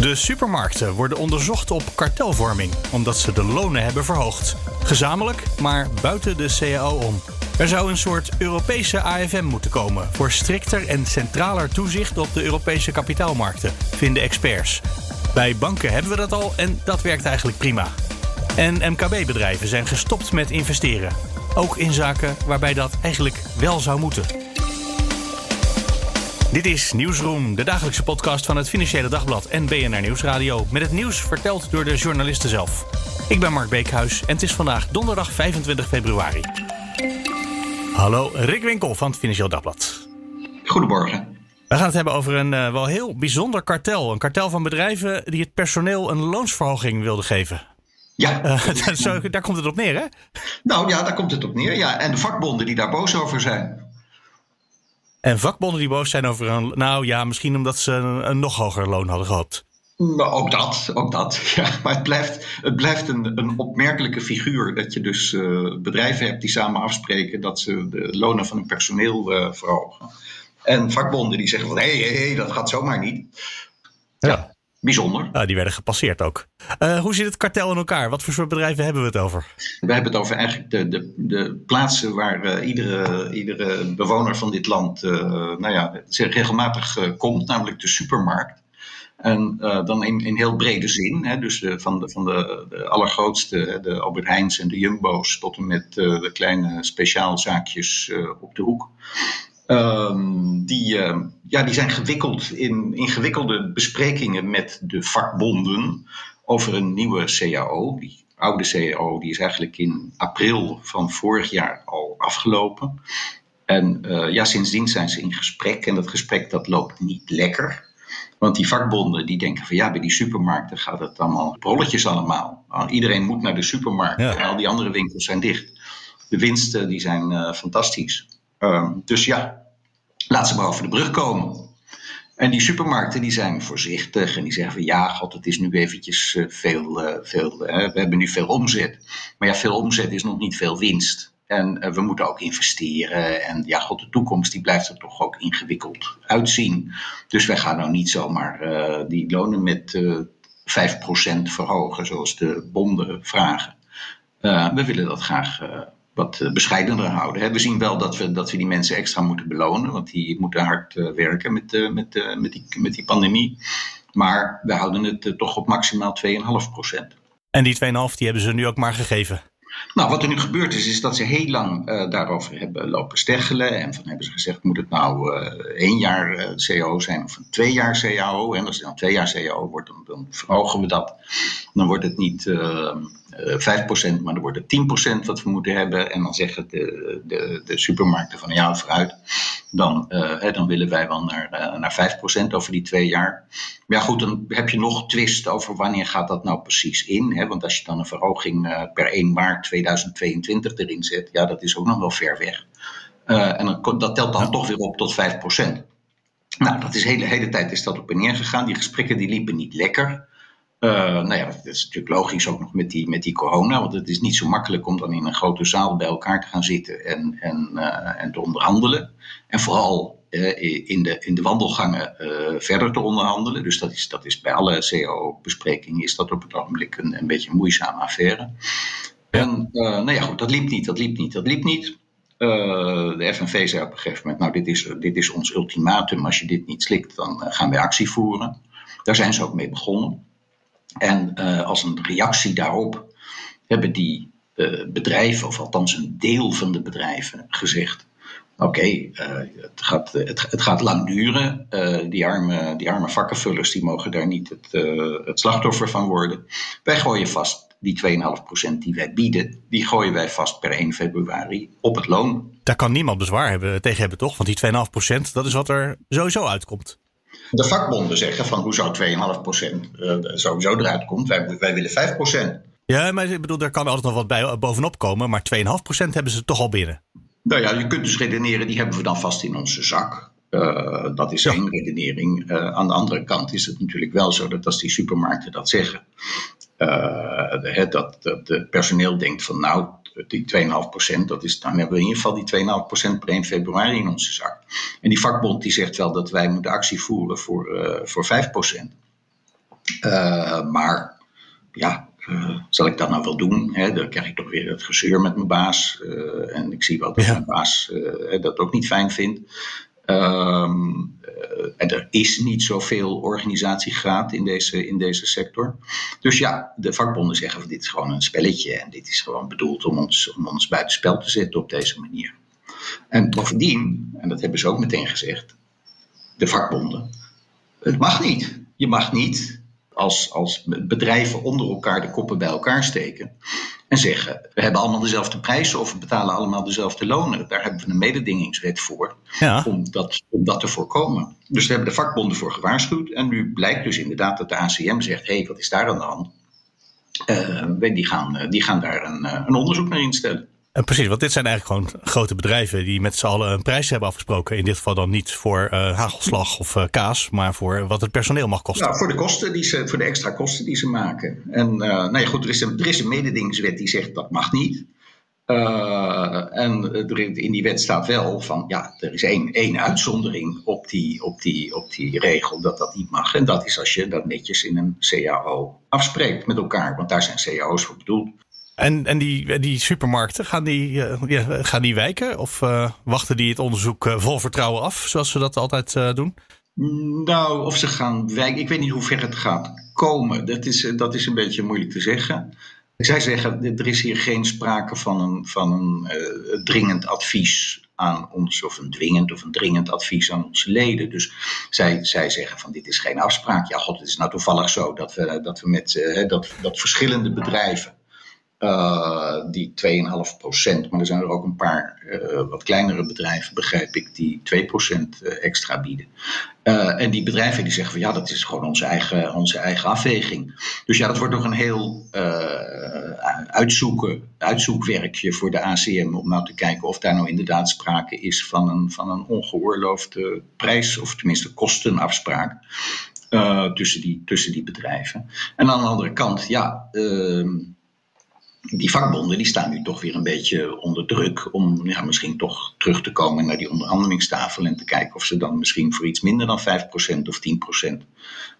De supermarkten worden onderzocht op kartelvorming, omdat ze de lonen hebben verhoogd. Gezamenlijk, maar buiten de CAO om. Er zou een soort Europese AFM moeten komen voor strikter en centraler toezicht op de Europese kapitaalmarkten, vinden experts. Bij banken hebben we dat al en dat werkt eigenlijk prima. En MKB-bedrijven zijn gestopt met investeren. Ook in zaken waarbij dat eigenlijk wel zou moeten. Dit is Nieuwsroom, de dagelijkse podcast van het Financiële Dagblad en BNR Nieuwsradio. Met het nieuws verteld door de journalisten zelf. Ik ben Mark Beekhuis en het is vandaag donderdag 25 februari. Hallo, Rick Winkel van het Financiële Dagblad. Goedemorgen. We gaan het hebben over een uh, wel heel bijzonder kartel. Een kartel van bedrijven die het personeel een loonsverhoging wilden geven. Ja. Uh, zo, daar komt het op neer, hè? Nou ja, daar komt het op neer. Ja. En de vakbonden die daar boos over zijn. En vakbonden die boos zijn over een. Nou ja, misschien omdat ze een, een nog hoger loon hadden gehoopt. Nou, ook dat, ook dat. Ja, maar het blijft, het blijft een, een opmerkelijke figuur. Dat je dus uh, bedrijven hebt die samen afspreken dat ze de lonen van hun personeel uh, verhogen. En vakbonden die zeggen van hé, hey, hey, dat gaat zomaar niet. Ja. ja bijzonder. Uh, die werden gepasseerd ook. Uh, hoe zit het kartel in elkaar? Wat voor soort bedrijven hebben we het over? We hebben het over eigenlijk de, de, de plaatsen waar uh, iedere, iedere bewoner van dit land nou ja, regelmatig komt, namelijk de supermarkt. En dan in, in heel brede zin, hè, dus de, van, de, van de, de allergrootste, de Albert Heijns en de Jumbo's, tot en met de kleine speciaalzaakjes op de hoek. Um, die, uh, ja, die zijn gewikkeld in ingewikkelde besprekingen met de vakbonden over een nieuwe CAO. Die oude CAO die is eigenlijk in april van vorig jaar al afgelopen. En uh, ja, sindsdien zijn ze in gesprek en dat gesprek dat loopt niet lekker. Want die vakbonden die denken van ja, bij die supermarkten gaat het allemaal rolletjes allemaal. Nou, iedereen moet naar de supermarkt ja. en al die andere winkels zijn dicht. De winsten die zijn uh, fantastisch. Um, dus ja, laat ze maar over de brug komen. En die supermarkten die zijn voorzichtig en die zeggen van ja, god, het is nu eventjes uh, veel, uh, veel uh, we hebben nu veel omzet. Maar ja, veel omzet is nog niet veel winst. En we moeten ook investeren. En ja, god, de toekomst die blijft er toch ook ingewikkeld uitzien. Dus wij gaan nou niet zomaar die lonen met 5% verhogen, zoals de bonden vragen. we willen dat graag wat eh, bescheidener houden. We zien wel dat we, dat we die mensen extra moeten belonen, want die moeten hard eh, werken met, eh, met, met, die, met die pandemie. Maar we houden het toch op maximaal 2,5 procent. En die 2,5 die hebben ze nu ook maar gegeven? Nou, wat er nu gebeurd is, is dat ze heel lang uh, daarover hebben lopen steggelen. En van hebben ze gezegd, moet het nou uh, één jaar uh, CAO zijn of een twee jaar CAO? En als het dan twee jaar CAO wordt, dan, dan verhogen we dat. Dan wordt het niet 5%, maar dan wordt het 10% wat we moeten hebben. En dan zeggen de, de, de supermarkten van ja, vooruit. Dan, hè, dan willen wij wel naar, naar 5% over die twee jaar. Maar ja, goed, dan heb je nog twist over wanneer gaat dat nou precies in. Hè? Want als je dan een verhoging per 1 maart 2022 erin zet, ja, dat is ook nog wel ver weg. En dan, dat telt dan toch weer op tot 5%. Nou, dat is de hele, hele tijd is dat op en neer gegaan. Die gesprekken die liepen niet lekker. Uh, nou ja, dat is natuurlijk logisch ook nog met die, met die corona. Want het is niet zo makkelijk om dan in een grote zaal bij elkaar te gaan zitten en, en, uh, en te onderhandelen. En vooral uh, in, de, in de wandelgangen verder te onderhandelen. Dus dat is, dat is bij alle CAO-besprekingen is dat op het ogenblik een, een beetje een moeizame affaire. En nou ja, goed, dat liep niet, dat liep niet, dat liep niet. Uh, de FNV zei op een gegeven moment, nou dit is, dit is ons ultimatum, als je dit niet slikt, dan uh, gaan wij actie voeren. Daar zijn ze ook mee begonnen. En als een reactie daarop hebben die bedrijven, of althans een deel van de bedrijven, gezegd, oké, okay, het, gaat, het, het, gaat lang duren. die, arme, die arme vakkenvullers die mogen daar niet het, het slachtoffer van worden. Wij gooien vast die 2,5% die wij bieden, die gooien wij vast per 1 februari op het loon. Daar kan niemand bezwaar hebben, tegen hebben, toch? Want die 2,5% dat is wat er sowieso uitkomt. De vakbonden zeggen van hoe zou 2,5% uh, sowieso eruit komt. Wij, wij willen Ja, maar ik bedoel, daar kan altijd nog wat bij bovenop komen. Maar 2,5% hebben ze toch al binnen. Nou ja, je kunt dus redeneren, die hebben we dan vast in onze zak. Uh, dat is één redenering. Uh, aan de andere kant is het natuurlijk wel zo dat als die supermarkten dat zeggen, uh, dat, dat het personeel denkt van nou, die 2,5%, dat is, dan hebben we in ieder geval die 2,5% per 1 februari in onze zak. En die vakbond die zegt wel dat wij moeten actie voeren voor, voor 5%. maar ja, uh, zal ik dat nou wel doen? Hè? Dan krijg ik toch weer het gezeur met mijn baas. Uh, en ik zie wel dat ja. mijn baas uh, dat ook niet fijn vindt. Is niet zoveel organisatiegraad in deze, in deze sector. Dus ja, de vakbonden zeggen van dit is gewoon een spelletje. En dit is gewoon bedoeld om ons, om ons buitenspel te zetten op deze manier. En bovendien, en dat hebben ze ook meteen gezegd, de vakbonden. Het mag niet. Je mag niet als, als bedrijven onder elkaar de koppen bij elkaar steken. En zeggen, we hebben allemaal dezelfde prijzen of we betalen allemaal dezelfde lonen. Daar hebben we een mededingingswet voor ja. om, dat, om dat te voorkomen. Dus daar hebben de vakbonden voor gewaarschuwd. En nu blijkt dus inderdaad dat de ACM zegt, hé, hey, wat is daar aan de hand? Uh, die, gaan, die gaan daar een, een onderzoek naar instellen. En precies, want dit zijn eigenlijk gewoon grote bedrijven die met z'n allen een prijs hebben afgesproken. In dit geval dan niet voor uh, hagelslag of uh, kaas, maar voor wat het personeel mag kosten. Nou, voor de kosten die ze, voor de extra kosten die ze maken. En nou ja, goed, er is, een, er is een mededingingswet die zegt dat mag niet. en in die wet staat wel van ja, er is één, één uitzondering op die, op, die, op die regel dat dat niet mag. En dat is als je dat netjes in een CAO afspreekt met elkaar, want daar zijn CAO's voor bedoeld. En, en die, die supermarkten, gaan die, uh, ja, gaan die wijken? Of uh, wachten die het onderzoek uh, vol vertrouwen af, zoals ze dat altijd doen? Nou, of ze gaan wijken. Ik weet niet hoe ver het gaat komen. Dat is, dat is een beetje moeilijk te zeggen. Zij zeggen, er is hier geen sprake van een, van een dringend advies aan ons, of een dwingend of een dringend advies aan onze leden. Dus zij, zij zeggen van dit is geen afspraak. Ja, god, het is nou toevallig zo dat we, dat we met dat, dat verschillende bedrijven uh, die 2,5 procent. Maar er zijn er ook een paar uh, wat kleinere bedrijven, begrijp ik, die 2 procent uh, extra bieden. en die bedrijven die zeggen van ja, dat is gewoon onze eigen, onze eigen afweging. Dus ja, dat wordt nog een heel uitzoeken, uitzoekwerkje voor de ACM om nou te kijken of daar nou inderdaad sprake is van een, van een ongeoorloofde prijs, of tenminste kostenafspraak. tussen, die, tussen die bedrijven. En aan de andere kant, ja, uh, die vakbonden die staan nu toch weer een beetje onder druk om ja, misschien toch terug te komen naar die onderhandelingstafel en te kijken of ze dan misschien voor iets minder dan 5% of 10%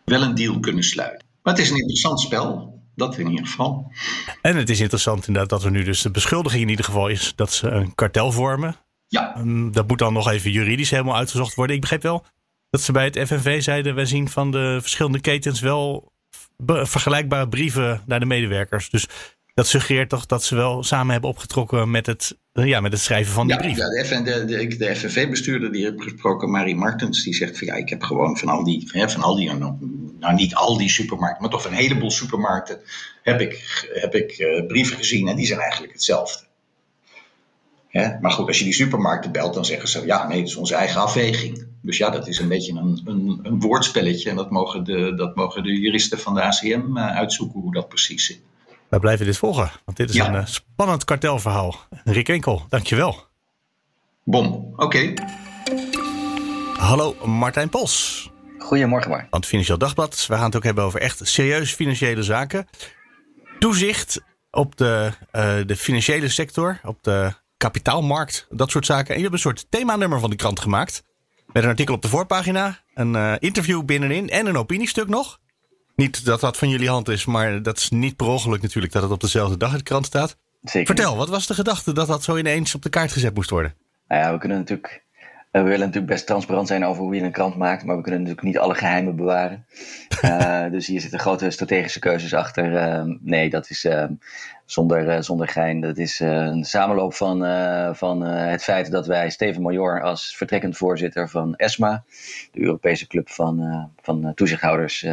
wel een deal kunnen sluiten. Maar het is een interessant spel, dat in ieder geval. En het is interessant inderdaad dat er nu dus de beschuldiging in ieder geval is dat ze een kartel vormen. Ja. Dat moet dan nog even juridisch helemaal uitgezocht worden. Ik begreep wel dat ze bij het FNV zeiden, wij zien van de verschillende ketens wel vergelijkbare brieven naar de medewerkers. Dus dat suggereert toch dat ze wel samen hebben opgetrokken met het, ja, met het schrijven van die brief. Ja, de, FN, de, de, de FNV-bestuurder die heb gesproken, Marie Martens, die zegt van ja, ik heb gewoon van al die, hè, van al die nou, nou niet al die supermarkten, maar toch een heleboel supermarkten, heb ik, heb ik uh, brieven gezien en die zijn eigenlijk hetzelfde. Hè? Maar goed, als je die supermarkten belt, dan zeggen ze ja, nee, dat is onze eigen afweging. Dus ja, dat is een beetje een, een, een woordspelletje en dat mogen, de, dat mogen de juristen van de ACM uh, uitzoeken hoe dat precies zit. Wij blijven dit volgen, want dit is een uh, spannend kartelverhaal. Rick Enkel, dankjewel. Bom, oké. Hallo Martijn Pos. Goedemorgen Mark. Van het Financieel Dagblad. We gaan het ook hebben over echt serieuze financiële zaken. Toezicht op de, uh, de financiële sector, op de kapitaalmarkt, dat soort zaken. En je hebt een soort themanummer van de krant gemaakt. Met een artikel op de voorpagina, een uh, interview binnenin en een opiniestuk nog. Niet dat dat van jullie hand is, maar dat is niet per ongeluk natuurlijk dat het op dezelfde dag in de krant staat. Zeker. Vertel, wat was de gedachte dat dat zo ineens op de kaart gezet moest worden? Nou ja, we kunnen natuurlijk. We willen natuurlijk best transparant zijn over hoe je een krant maakt, maar we kunnen natuurlijk niet alle geheimen bewaren. uh, dus hier zitten grote strategische keuzes achter. Uh, nee, dat is uh, zonder, zonder gein. Dat is een samenloop van, van het feit dat wij Steven Major als vertrekkend voorzitter van ESMA, de Europese club van, van toezichthouders,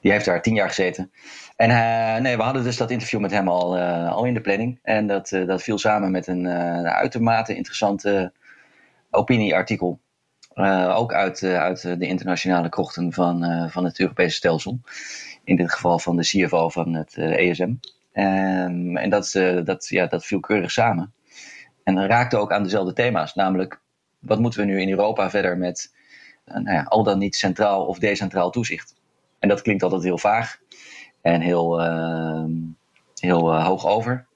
die heeft daar tien jaar gezeten. En uh, nee, we hadden dus dat interview met hem al, uh, al in de planning. En dat, uh, dat viel samen met een uitermate interessante opinieartikel. ook uit, uit de internationale krochten van, van het Europese stelsel. In dit geval van de CFO van het ESM. Um, en dat, dat, ja, dat viel keurig samen. En raakte ook aan dezelfde thema's, namelijk wat moeten we nu in Europa verder met nou ja, al dan niet centraal of decentraal toezicht. En dat klinkt altijd heel vaag en heel, ehm, heel hoog over.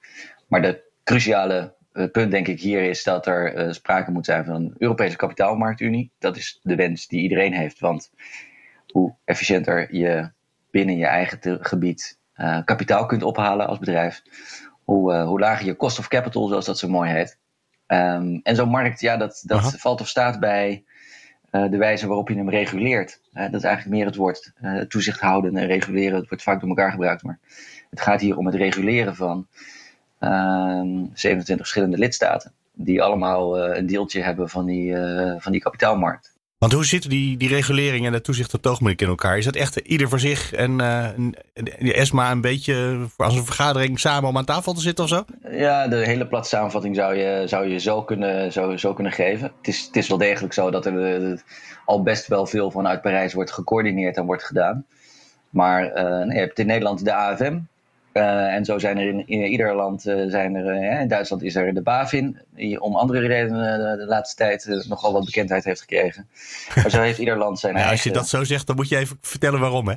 Maar de cruciale het punt denk ik hier is dat er uh, sprake moet zijn van een Europese kapitaalmarktunie. Dat is de wens die iedereen heeft. Want hoe efficiënter je binnen je eigen gebied kapitaal kunt ophalen als bedrijf, hoe, hoe lager je cost of capital, zoals dat zo mooi heet. Um, en zo'n markt, ja, dat, dat valt of staat bij de wijze waarop je hem reguleert. dat is eigenlijk meer het woord toezicht houden en reguleren. Het wordt vaak door elkaar gebruikt. Maar het gaat hier om het reguleren van 27 ehm, verschillende lidstaten. Die allemaal een deeltje hebben van die, van die kapitaalmarkt. Want hoe zitten die, die regulering en het toezicht op het in elkaar? Is dat echt ieder voor zich en uh, ESMA een beetje als een vergadering samen om aan tafel te zitten of zo? Ja, de hele platte samenvatting zou je, zou je zo, kunnen, zo, zo kunnen geven. Het is, het is wel degelijk zo dat er al best wel veel vanuit Parijs wordt gecoördineerd en wordt gedaan. Maar nee, je hebt in Nederland de AFM, uh, en zo zijn er in, in ieder land, uh, zijn er, uh, in Duitsland is er de BaFin, die om andere redenen de laatste tijd nogal wat bekendheid heeft gekregen. Maar zo heeft ieder land zijn eigen... Als je dat zo zegt, dan moet je even vertellen waarom, hè?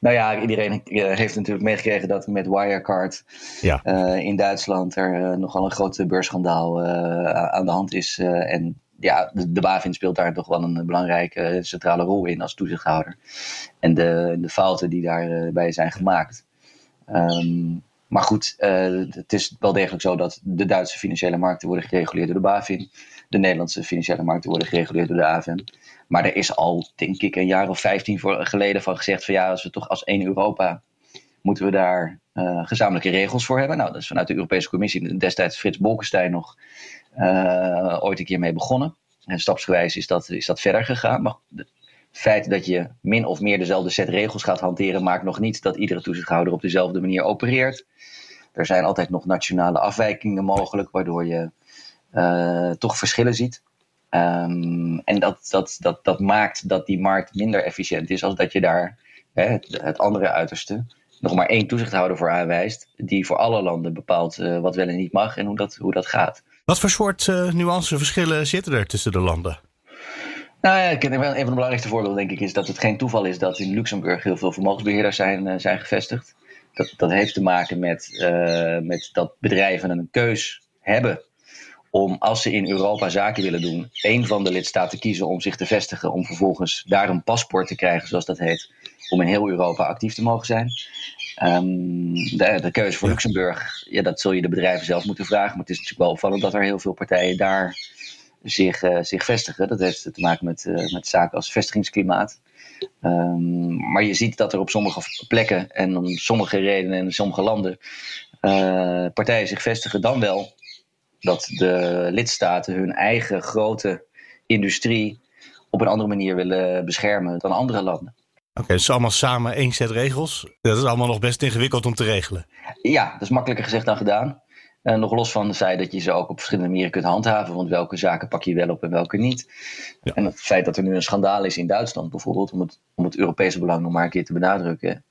Nou ja, iedereen heeft natuurlijk meegekregen dat met Wirecard ja. in Duitsland er nogal een groot beursschandaal aan de hand is. en ja, de, de BaFin speelt daar toch wel een belangrijke centrale rol in als toezichthouder. En de, de fouten die daarbij zijn gemaakt. Um, maar goed, uh, het is wel degelijk zo dat de Duitse financiële markten worden gereguleerd door de BaFin. De Nederlandse financiële markten worden gereguleerd door de AFM. Maar er is al, denk ik, een jaar of vijftien geleden van gezegd van ja, als we toch als één Europa moeten we daar uh, gezamenlijke regels voor hebben. Nou, dat is vanuit de Europese Commissie destijds Frits Bolkestein nog uh, ooit een keer mee begonnen. En stapsgewijs is dat, is dat verder gegaan. Maar feit dat je min of meer dezelfde set regels gaat hanteren, maakt nog niet dat iedere toezichthouder op dezelfde manier opereert. Er zijn altijd nog nationale afwijkingen mogelijk, waardoor je uh, toch verschillen ziet. Um, en dat, dat, dat, dat maakt dat die markt minder efficiënt is, als dat je daar hè, het, andere uiterste nog maar één toezichthouder voor aanwijst, die voor alle landen bepaalt uh, wat wel en niet mag en hoe dat, hoe dat gaat. Wat voor soort uh, nuanceverschillen zitten er tussen de landen? Nou ja, een van de belangrijkste voorbeelden denk ik is dat het geen toeval is dat in Luxemburg heel veel vermogensbeheerders zijn, uh, zijn gevestigd. Dat, dat heeft te maken met, uh, met dat bedrijven een keus hebben om als ze in Europa zaken willen doen, één van de lidstaten kiezen om zich te vestigen, om vervolgens daar een paspoort te krijgen, zoals dat heet, om in heel Europa actief te mogen zijn. Um, de, de, keuze voor Luxemburg, ja, dat zul je de bedrijven zelf moeten vragen. Maar het is natuurlijk wel opvallend dat er heel veel partijen daar zich, uh, zich vestigen. Dat heeft te maken met, uh, met zaken als vestigingsklimaat. Um, maar je ziet dat er op sommige plekken en om sommige redenen in sommige landen uh, partijen zich vestigen dan wel dat de lidstaten hun eigen grote industrie op een andere manier willen beschermen dan andere landen. Oké, okay, dus allemaal samen één set regels. Dat is allemaal nog best ingewikkeld om te regelen. Ja, dat is makkelijker gezegd dan gedaan. Uh, nog los van zij dat je ze ook op verschillende manieren kunt handhaven. Want welke zaken pak je wel op en welke niet. Ja. En het feit dat er nu een schandaal is in Duitsland bijvoorbeeld, om het, om het Europese belang nog maar een keer te benadrukken.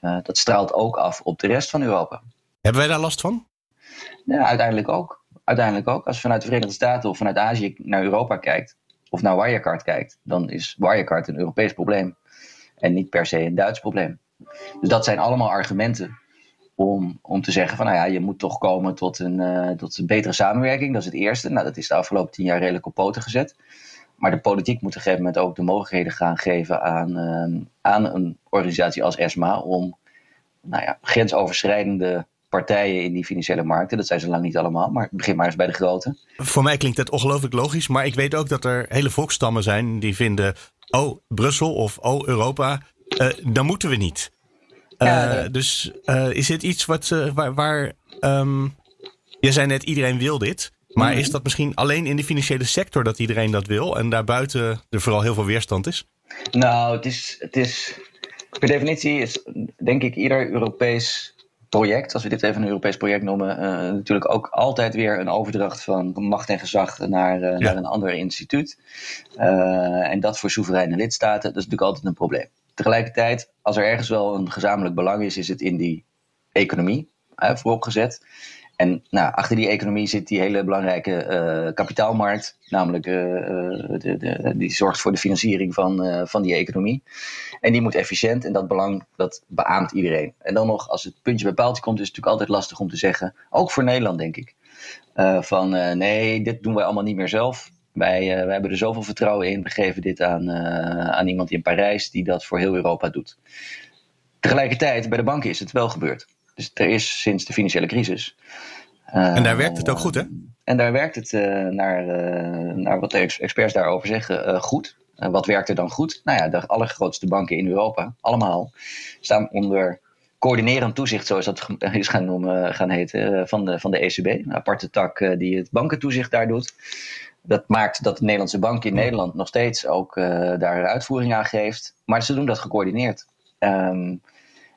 Uh, dat straalt ook af op de rest van Europa. Hebben wij daar last van? Ja, uiteindelijk ook. Uiteindelijk ook. Als je vanuit de Verenigde Staten of vanuit Azië naar Europa kijkt, of naar Wirecard kijkt, dan is Wirecard een Europees probleem. En niet per se een Duits probleem. Dus dat zijn allemaal argumenten om, om te zeggen van nou ja, je moet toch komen tot een, uh, tot een betere samenwerking. Dat is het eerste. Nou, dat is de afgelopen tien jaar redelijk op poten gezet. Maar de politiek moet op een gegeven moment ook de mogelijkheden gaan geven aan, uh, aan een organisatie als ESMA om nou ja, grensoverschrijdende partijen in die financiële markten. Dat zijn ze lang niet allemaal, maar begin maar eens bij de grote. Voor mij klinkt het ongelooflijk logisch, maar ik weet ook dat er hele volkstammen zijn die vinden: oh, Brussel of oh, Europa, uh, dan moeten we niet. Uh, dus uh, is dit iets wat, uh, waar, waar um, je zei net iedereen wil dit. Maar mm. is dat misschien alleen in de financiële sector dat iedereen dat wil en daarbuiten er vooral heel veel weerstand is? Nou, het is, het is per definitie is denk ik ieder Europees project, als we dit even een Europees project noemen, natuurlijk ook altijd weer een overdracht van macht en gezag naar, ja. naar een ander instituut. en dat voor soevereine lidstaten, dat is natuurlijk altijd een probleem. Tegelijkertijd, als er ergens wel een gezamenlijk belang is, is het in die economie. voorop gezet. En nou, achter die economie zit die hele belangrijke uh, kapitaalmarkt, namelijk de, de, die zorgt voor de financiering van, van die economie. En die moet efficiënt en dat belang dat beaamt iedereen. En dan nog, als het puntje bij paaltje komt, is het natuurlijk altijd lastig om te zeggen, ook voor Nederland denk ik, van nee, dit doen wij allemaal niet meer zelf. Wij, wij hebben er zoveel vertrouwen in, we geven dit aan, aan iemand in Parijs die dat voor heel Europa doet. Tegelijkertijd, bij de banken is het wel gebeurd. Dus er is sinds de financiële crisis. en daar werkt het ook goed, hè? En daar werkt het uh, naar, uh, naar wat de experts daarover zeggen uh, goed. wat werkt er dan goed? Nou ja, de allergrootste banken in Europa, allemaal, staan onder coördinerend toezicht, zoals dat is gaan, noemen, gaan heten, van, de, van de ECB. Een aparte tak die het bankentoezicht daar doet. Dat maakt dat de Nederlandse bank in Nederland nog steeds ook daar uitvoering aan geeft. Maar ze doen dat gecoördineerd. Um,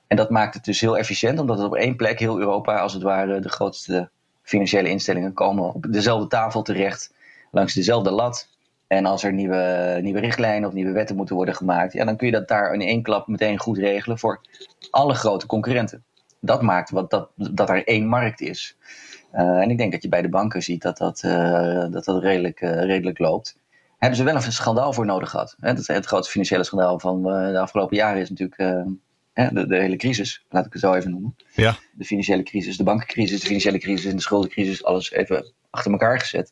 en dat maakt het dus heel efficiënt, omdat het op één plek heel Europa, als het ware, de grootste financiële instellingen komen op dezelfde tafel terecht, langs dezelfde lat. En als er nieuwe, nieuwe richtlijnen of nieuwe wetten moeten worden gemaakt, ja, dan kun je dat daar in één klap meteen goed regelen voor alle grote concurrenten. Dat maakt wat, dat, dat er één markt is. Uh, en ik denk dat je bij de banken ziet dat dat, uh, dat, dat redelijk, uh, redelijk loopt. Hebben ze wel een schandaal voor nodig gehad. Hè? Dat, het grote financiële schandaal van de afgelopen jaren is natuurlijk de, de, hele crisis, laat ik het zo even noemen. Ja. De financiële crisis, de bankencrisis, de financiële crisis en de schuldencrisis, alles even achter elkaar gezet.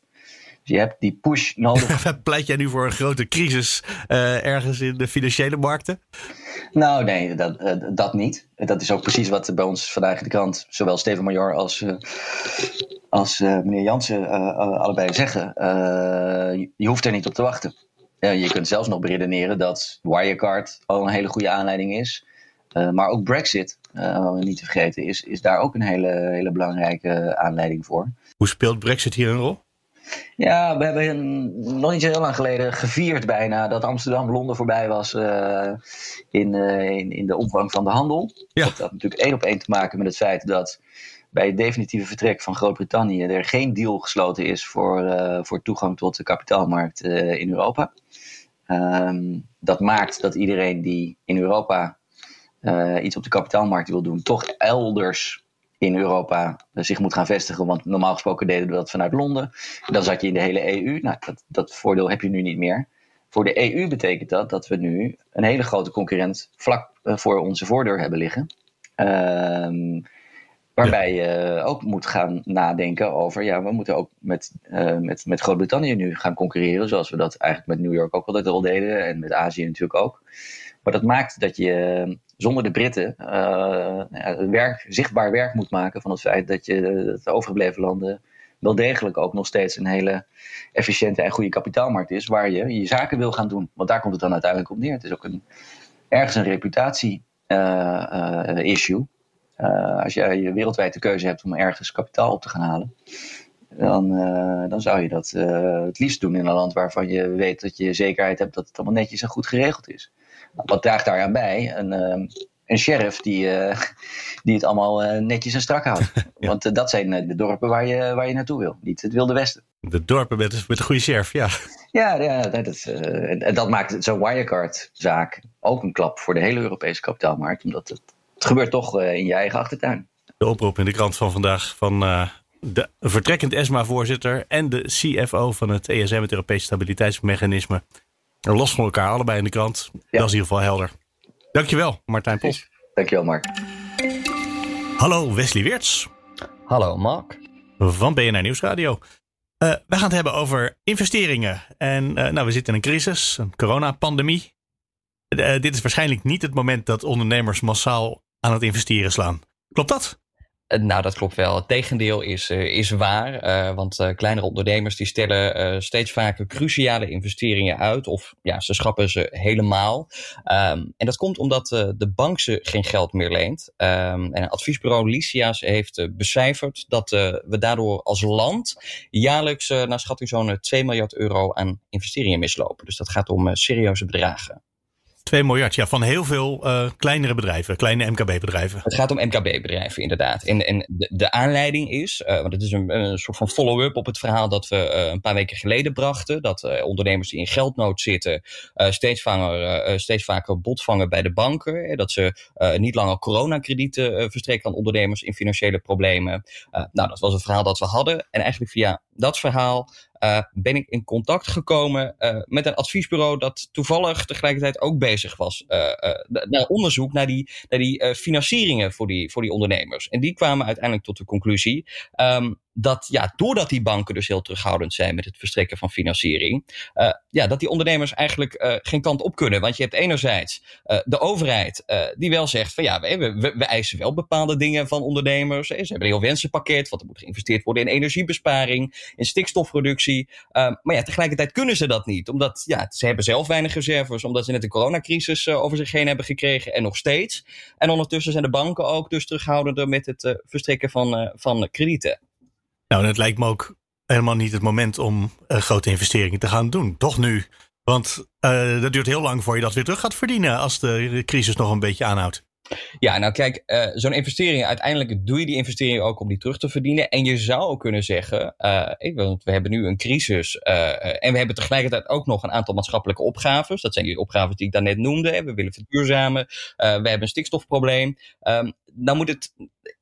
Dus je hebt die push nodig. Pleit jij nu voor een grote crisis uh, ergens in de financiële markten? Nou, nee, dat, uh, dat niet. Dat is ook precies wat bij ons vandaag in de krant, zowel Steven Major als, uh, als meneer Jansen, allebei zeggen. Je, je, hoeft er niet op te wachten. je kunt zelfs nog beredeneren dat Wirecard al een hele goede aanleiding is. Maar ook Brexit, niet te vergeten, is, is daar ook een hele, hele belangrijke aanleiding voor. Hoe speelt Brexit hier een rol? Ja, we hebben een, nog niet zo heel lang geleden gevierd bijna dat Amsterdam-Londen voorbij was uh, in, in, in de omvang van de handel. Ja. Dat had natuurlijk één op één te maken met het feit dat bij het definitieve vertrek van Groot-Brittannië er geen deal gesloten is voor, voor toegang tot de kapitaalmarkt in Europa. Um, dat maakt dat iedereen die in Europa iets op de kapitaalmarkt wil doen, toch elders in Europa zich moet gaan vestigen. Want normaal gesproken deden we dat vanuit Londen. Dan zat je in de hele EU. Nou, dat, dat voordeel heb je nu niet meer. Voor de EU betekent dat dat we nu een hele grote concurrent vlak uh, voor onze voordeur hebben liggen. Ehm, waarbij je ook moet gaan nadenken over, ja, we moeten ook met, met, met Groot-Brittannië nu gaan concurreren, zoals we dat eigenlijk met New York ook altijd al deden en met Azië natuurlijk ook. Maar dat maakt dat je zonder de Britten uh, werk, zichtbaar werk moet maken van het feit dat je de overgebleven landen wel degelijk ook nog steeds een hele efficiënte en goede kapitaalmarkt is, waar je je zaken wil gaan doen. Want daar komt het dan uiteindelijk op neer. Het is ook een, ergens een reputatie-issue. Uh, als je wereldwijd de keuze hebt om ergens kapitaal op te gaan halen, dan, dan zou je dat het liefst doen in een land waarvan je weet dat je zekerheid hebt dat het allemaal netjes en goed geregeld is. Wat draagt daaraan bij? Een, uh, een sheriff die, uh, die het allemaal uh, netjes en strak houdt. ja. Want dat zijn de dorpen waar je, waar je naartoe wil, niet het Wilde Westen. De dorpen met, met een goede sheriff, ja. Ja, ja dat, is, en dat maakt zo'n Wirecard-zaak ook een klap voor de hele Europese kapitaalmarkt. Omdat het, het gebeurt toch in je eigen achtertuin. De oproep in de krant van vandaag van de vertrekkend ESMA-voorzitter en de CFO van het ESM, het Europese Stabiliteitsmechanisme. Los van elkaar, allebei in de krant. Ja. Dat is in ieder geval helder. Dankjewel, Martijn Pos. Dankjewel, Mark. Hallo, Wesley Weerts. Hallo, Mark. Van BNR Nieuwsradio. Uh, we gaan het hebben over investeringen. En uh, nou, we zitten in een crisis, een coronapandemie. Uh, dit is waarschijnlijk niet het moment dat ondernemers massaal aan het investeren slaan. Klopt dat? Nou, dat klopt wel. Het tegendeel is, uh, is waar. Uh, want kleinere ondernemers die stellen steeds vaker cruciale investeringen uit. Of ja, ze schrappen ze helemaal. Um, en dat komt omdat de bank ze geen geld meer leent. Um, en adviesbureau Lycia's heeft becijferd dat we daardoor als land jaarlijks naar schatting zo'n 2 miljard euro aan investeringen mislopen. Dus dat gaat om serieuze bedragen. 2 miljard, ja, van heel veel uh, kleinere bedrijven, kleine MKB-bedrijven. Het gaat om MKB-bedrijven, inderdaad. En, en de, aanleiding is, uh, want het is een, een soort van follow-up op het verhaal dat we uh, een paar weken geleden brachten. Dat ondernemers die in geldnood zitten steeds, vanger, steeds vaker bot vangen bij de banken. Dat ze niet langer coronakredieten verstrekken aan ondernemers in financiële problemen. nou, dat was het verhaal dat we hadden. En eigenlijk via dat verhaal uh, ben ik in contact gekomen uh, met een adviesbureau dat toevallig tegelijkertijd ook bezig was uh, naar onderzoek naar die, naar die financieringen voor die, voor die ondernemers. En die kwamen uiteindelijk tot de conclusie um, dat ja, doordat die banken dus heel terughoudend zijn met het verstrekken van financiering, uh, ja, dat die ondernemers eigenlijk uh, geen kant op kunnen. Want je hebt enerzijds uh, de overheid die wel zegt van ja, we, we, we, eisen wel bepaalde dingen van ondernemers. Ze hebben een heel wensenpakket, want er moet geïnvesteerd worden in energiebesparing, in stikstofreductie. maar ja, tegelijkertijd kunnen ze dat niet, omdat ja, ze hebben zelf weinig reserves, omdat ze net een coronacrisis over zich heen hebben gekregen en nog steeds. En ondertussen zijn de banken ook dus terughoudender met het verstrekken van, van kredieten. Nou, het lijkt me ook helemaal niet het moment om uh, grote investeringen te gaan doen. Toch nu. Want uh, dat duurt heel lang voor je dat weer terug gaat verdienen als de crisis nog een beetje aanhoudt. Ja, nou kijk, uh, zo'n investering, uiteindelijk doe je die investering ook om die terug te verdienen. En je zou ook kunnen zeggen, uh, want we hebben nu een crisis uh, en we hebben tegelijkertijd ook nog een aantal maatschappelijke opgaves. Dat zijn die opgaves die ik daarnet noemde. We willen verduurzamen, we hebben een stikstofprobleem. Um, dan moet het,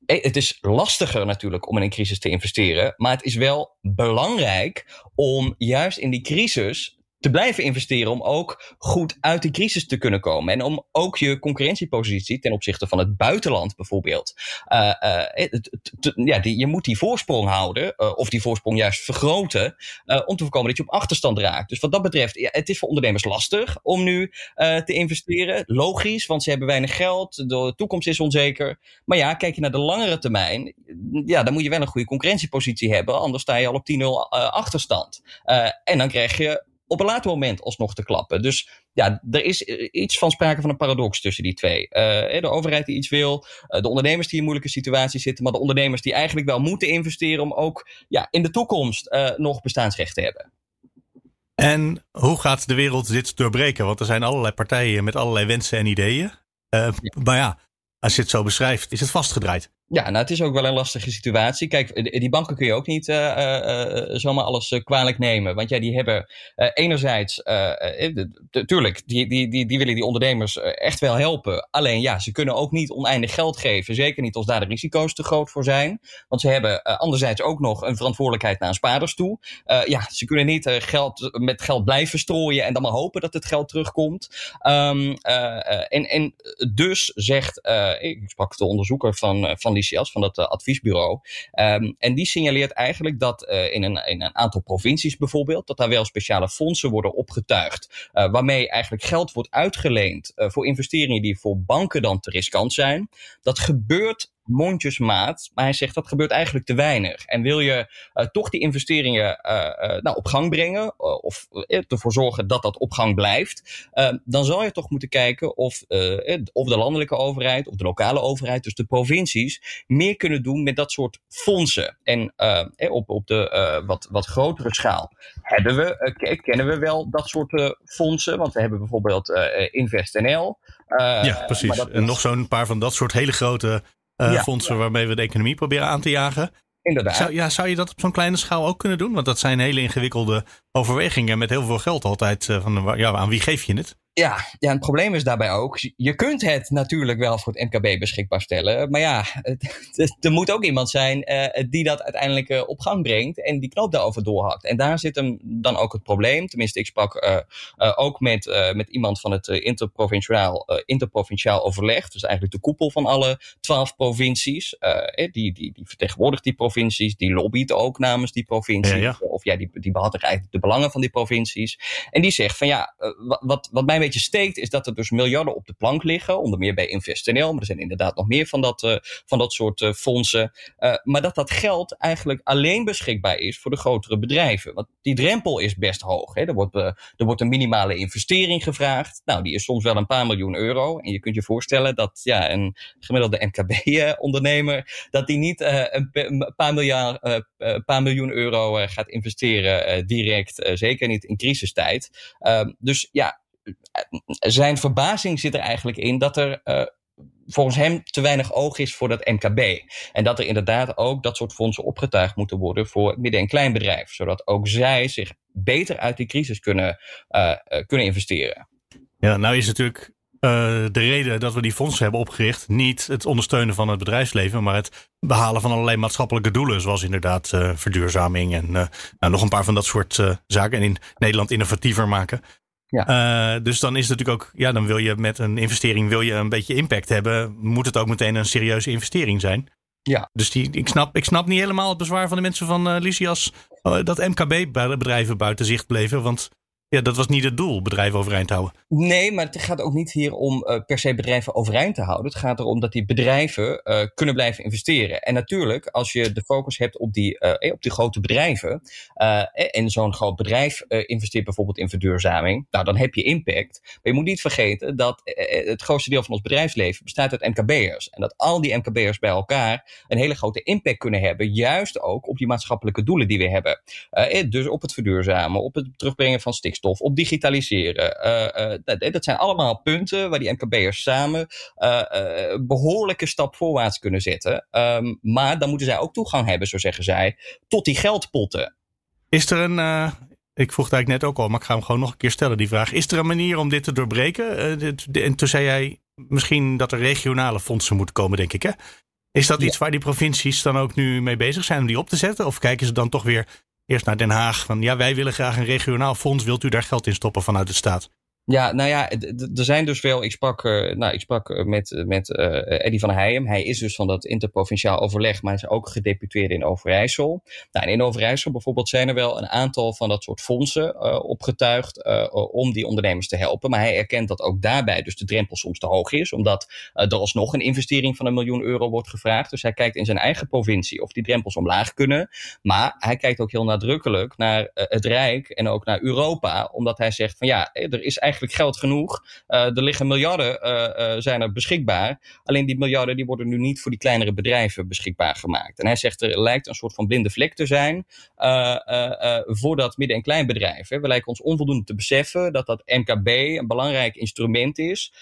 het is lastiger natuurlijk om in een crisis te investeren, maar het is wel belangrijk om juist in die crisis te blijven investeren om ook goed uit de crisis te kunnen komen. En om ook je concurrentiepositie ten opzichte van het buitenland bijvoorbeeld. Uh, uh, ja, die, je moet die voorsprong houden, uh, of die voorsprong juist vergroten, om te voorkomen dat je op achterstand raakt. Dus wat dat betreft, het is voor ondernemers lastig om nu te investeren. Logisch, want ze hebben weinig geld, de toekomst is onzeker. Maar ja, kijk je naar de langere termijn, ja, dan moet je wel een goede concurrentiepositie hebben, anders sta je al op 10-0 achterstand. en dan krijg je op een later moment alsnog te klappen. Dus ja, er is eh, iets van sprake van een paradox tussen die twee. Uh, de overheid die iets wil, uh, de ondernemers die in moeilijke situaties zitten, maar de ondernemers die eigenlijk wel moeten investeren om ook ja, in de toekomst uh, nog bestaansrecht te hebben. En hoe gaat de wereld dit doorbreken? Want er zijn allerlei partijen met allerlei wensen en ideeën. Ja. Maar ja, als je het zo beschrijft, is het vastgedraaid. Ja, nou, het is ook wel een lastige situatie. Kijk, die banken kun je ook niet uh, uh, zomaar alles kwalijk nemen. Want ja, die hebben enerzijds, tuurlijk, die, die, die, die willen die ondernemers echt wel helpen. Alleen ja, ze kunnen ook niet oneindig geld geven. Zeker niet als daar de risico's te groot voor zijn. Want ze hebben anderzijds ook nog een verantwoordelijkheid naar spaarders toe. ja, ze kunnen niet geld, met geld blijven strooien en dan maar hopen dat het geld terugkomt. Um, en, en dus zegt, ik sprak de onderzoeker van, van die van dat uh, adviesbureau. Um, en die signaleert eigenlijk dat uh, in, een, in een aantal provincies bijvoorbeeld, dat daar wel speciale fondsen worden opgetuigd. Uh, waarmee eigenlijk geld wordt uitgeleend voor investeringen die voor banken dan te riskant zijn. Dat gebeurt mondjesmaat. Maar hij zegt dat gebeurt eigenlijk te weinig. En wil je uh, toch die investeringen uh, nou, op gang brengen, of ervoor zorgen dat dat op gang blijft, dan zal je toch moeten kijken of, of de landelijke overheid, of de lokale overheid, dus de provincies, meer kunnen doen met dat soort fondsen. En op, op de wat, wat grotere schaal hebben we, kennen we wel dat soort fondsen, want we hebben bijvoorbeeld InvestNL. ja, precies. En nog zo'n paar van dat soort hele grote uh, fondsen waarmee we de economie proberen aan te jagen. Inderdaad. Zou, ja, zou je dat op zo'n kleine schaal ook kunnen doen? Want dat zijn hele ingewikkelde overwegingen met heel veel geld altijd. Uh, van, ja, aan wie geef je het? Ja, ja, het probleem is daarbij ook, je kunt het natuurlijk wel voor het MKB beschikbaar stellen. Maar ja, er moet ook iemand zijn uh, die dat uiteindelijk uh, op gang brengt en die knoop daarover doorhakt. En daar zit hem dan ook het probleem. Tenminste, ik sprak uh, ook met, met iemand van het interprovinciaal, interprovinciaal overleg. Dus eigenlijk de koepel van alle twaalf provincies. die, die, die vertegenwoordigt die provincies, die lobbyt ook namens die provincies. Ja, ja. Of ja, die, die behartigt eigenlijk de belangen van die provincies. En die zegt van ja, wat, wat mij beetje steekt, is dat er dus miljarden op de plank liggen. Onder meer bij InvestNL, maar er zijn inderdaad nog meer van dat, uh, van dat soort uh, fondsen. Uh, maar dat dat geld eigenlijk alleen beschikbaar is voor de grotere bedrijven. Want die drempel is best hoog. Hè. Er, wordt, er wordt een minimale investering gevraagd. Nou, die is soms wel een paar miljoen euro. En je kunt je voorstellen dat ja, een gemiddelde MKB-ondernemer, dat die niet een paar, miljard, paar miljoen euro gaat investeren direct. zeker niet in crisistijd. Ehm, dus ja, zijn verbazing zit er eigenlijk in dat er volgens hem te weinig oog is voor dat MKB. En dat er inderdaad ook dat soort fondsen opgetuigd moeten worden voor midden- en kleinbedrijf. Zodat ook zij zich beter uit die crisis kunnen, uh, kunnen investeren. Ja, nou is natuurlijk de reden dat we die fondsen hebben opgericht niet het ondersteunen van het bedrijfsleven, maar het behalen van allerlei maatschappelijke doelen, zoals inderdaad verduurzaming en nou, nog een paar van dat soort zaken. En in Nederland innovatiever maken. Ja. Uh, dus dan is het natuurlijk ook, ja, dan wil je met een investering wil je een beetje impact hebben. Moet het ook meteen een serieuze investering zijn. Ja. Dus die, ik, snap, ik snap niet helemaal het bezwaar van de mensen van uh, Lysias. Uh, dat MKB-bedrijven buiten zicht bleven. Want ja, dat was niet het doel, bedrijven overeind houden. Nee, maar het gaat ook niet hier om uh, per se bedrijven overeind te houden. Het gaat erom dat die bedrijven uh, kunnen blijven investeren. En natuurlijk, als je de focus hebt op die, uh, op die grote bedrijven. en zo'n groot bedrijf investeert bijvoorbeeld in verduurzaming. Nou, dan heb je impact. Maar je moet niet vergeten dat het grootste deel van ons bedrijfsleven bestaat uit MKB'ers. En dat al die MKB'ers bij elkaar een hele grote impact kunnen hebben. Juist ook op die maatschappelijke doelen die we hebben. dus op het verduurzamen, op het terugbrengen van stikstof op digitaliseren. Uh, dat, dat, zijn allemaal punten waar die MKB'ers samen uh, behoorlijke stap voorwaarts kunnen zetten. Um, maar dan moeten zij ook toegang hebben, zo zeggen zij, tot die geldpotten. Is er een, ik vroeg het eigenlijk net ook al, maar ik ga hem gewoon nog een keer stellen, die vraag. Is er een manier om dit te doorbreken? en toen zei jij misschien dat er regionale fondsen moeten komen, denk ik. Hè? Is dat iets waar die provincies dan ook nu mee bezig zijn om die op te zetten? Of kijken ze dan toch weer eerst naar Den Haag. Van ja, wij willen graag een regionaal fonds. Wilt u daar geld in stoppen vanuit de staat? Ja, nou ja, er zijn dus wel. Ik sprak, uh, nou, ik sprak eh, met, met uh, Eddie van Heijem. Hij is dus van dat interprovinciaal overleg, maar hij is ook gedeputeerde in Overijssel. Nou, en in Overijssel bijvoorbeeld zijn er wel een aantal van dat soort fondsen opgetuigd om die ondernemers te helpen. Maar hij erkent dat ook daarbij dus de drempel soms te hoog is, omdat er alsnog een investering van een miljoen euro wordt gevraagd. Dus hij kijkt in zijn eigen provincie of die drempels omlaag kunnen. Maar hij kijkt ook heel nadrukkelijk naar het Rijk en ook naar Europa, omdat hij zegt van ja, er is eigenlijk eigenlijk geld genoeg. Uh, er liggen miljarden uh, zijn er beschikbaar. Alleen die miljarden die worden nu niet voor die kleinere bedrijven beschikbaar gemaakt. En hij zegt er lijkt een soort van blinde vlek te zijn voor dat midden- en kleinbedrijf. Hè. We lijken ons onvoldoende te beseffen dat dat MKB een belangrijk instrument is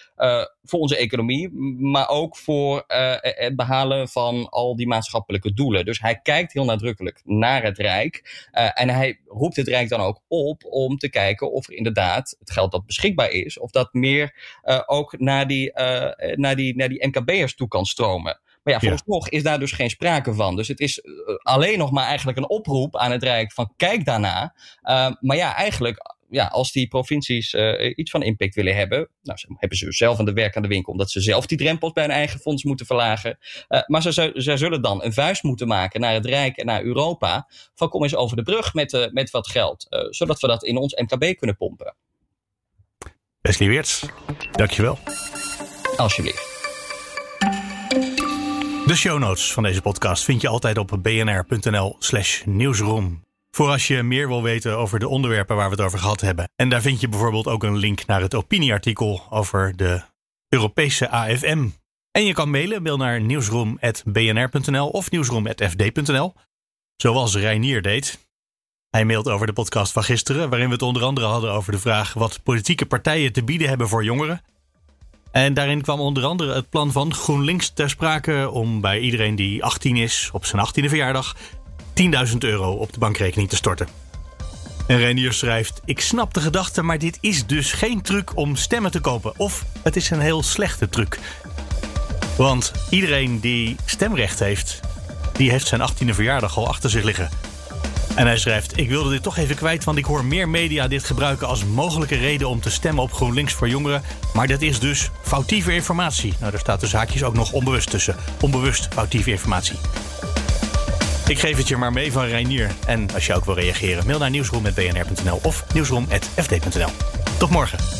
voor onze economie, maar ook voor het behalen van al die maatschappelijke doelen. Dus hij kijkt heel nadrukkelijk naar het Rijk en hij roept het Rijk dan ook op om te kijken of er inderdaad het geld dat beschikbaar beschikbaar is. Of dat meer uh, ook naar die, uh, naar die, naar die MKB'ers toe kan stromen. Maar ja, vooralsnog ja. is daar dus geen sprake van. Dus het is alleen nog maar eigenlijk een oproep aan het Rijk van kijk daarna. Uh, maar ja, eigenlijk ja, als die provincies uh, iets van impact willen hebben, nou, ze, hebben ze zelf aan de werk aan de winkel, omdat ze zelf die drempels bij hun eigen fonds moeten verlagen. Uh, maar ze, ze, ze, zullen dan een vuist moeten maken naar het Rijk en naar Europa. Van kom eens over de brug met, uh, met wat geld, zodat we dat in ons MKB kunnen pompen. Wesley Weerts, dankjewel. Alsjeblieft. De show notes van deze podcast vind je altijd op bnr.nl slash nieuwsroom. Voor als je meer wil weten over de onderwerpen waar we het over gehad hebben. En daar vind je bijvoorbeeld ook een link naar het opinieartikel over de Europese AFM. En je kan mailen, mail naar nieuwsroom.bnr.nl of nieuwsroom.fd.nl. Zoals Reinier deed. Hij mailt over de podcast van gisteren, waarin we het onder andere hadden over de vraag wat politieke partijen te bieden hebben voor jongeren. En daarin kwam onder andere het plan van GroenLinks ter sprake om bij iedereen die 18 is op zijn 18e verjaardag 10.000 euro op de bankrekening te storten. En Renier schrijft: Ik snap de gedachte, maar dit is dus geen truc om stemmen te kopen. Of het is een heel slechte truc. Want iedereen die stemrecht heeft, die heeft zijn 18e verjaardag al achter zich liggen. En hij schrijft: Ik wilde dit toch even kwijt, want ik hoor meer media dit gebruiken als mogelijke reden om te stemmen op GroenLinks voor jongeren. Maar dat is dus foutieve informatie. Nou, daar staat de zaakjes ook nog onbewust tussen. Onbewust foutieve informatie. Ik geef het je maar mee van Reinier. En als je ook wil reageren, mail naar nieuwsroom.bnr.nl of nieuwsroom.fd.nl. Tot morgen.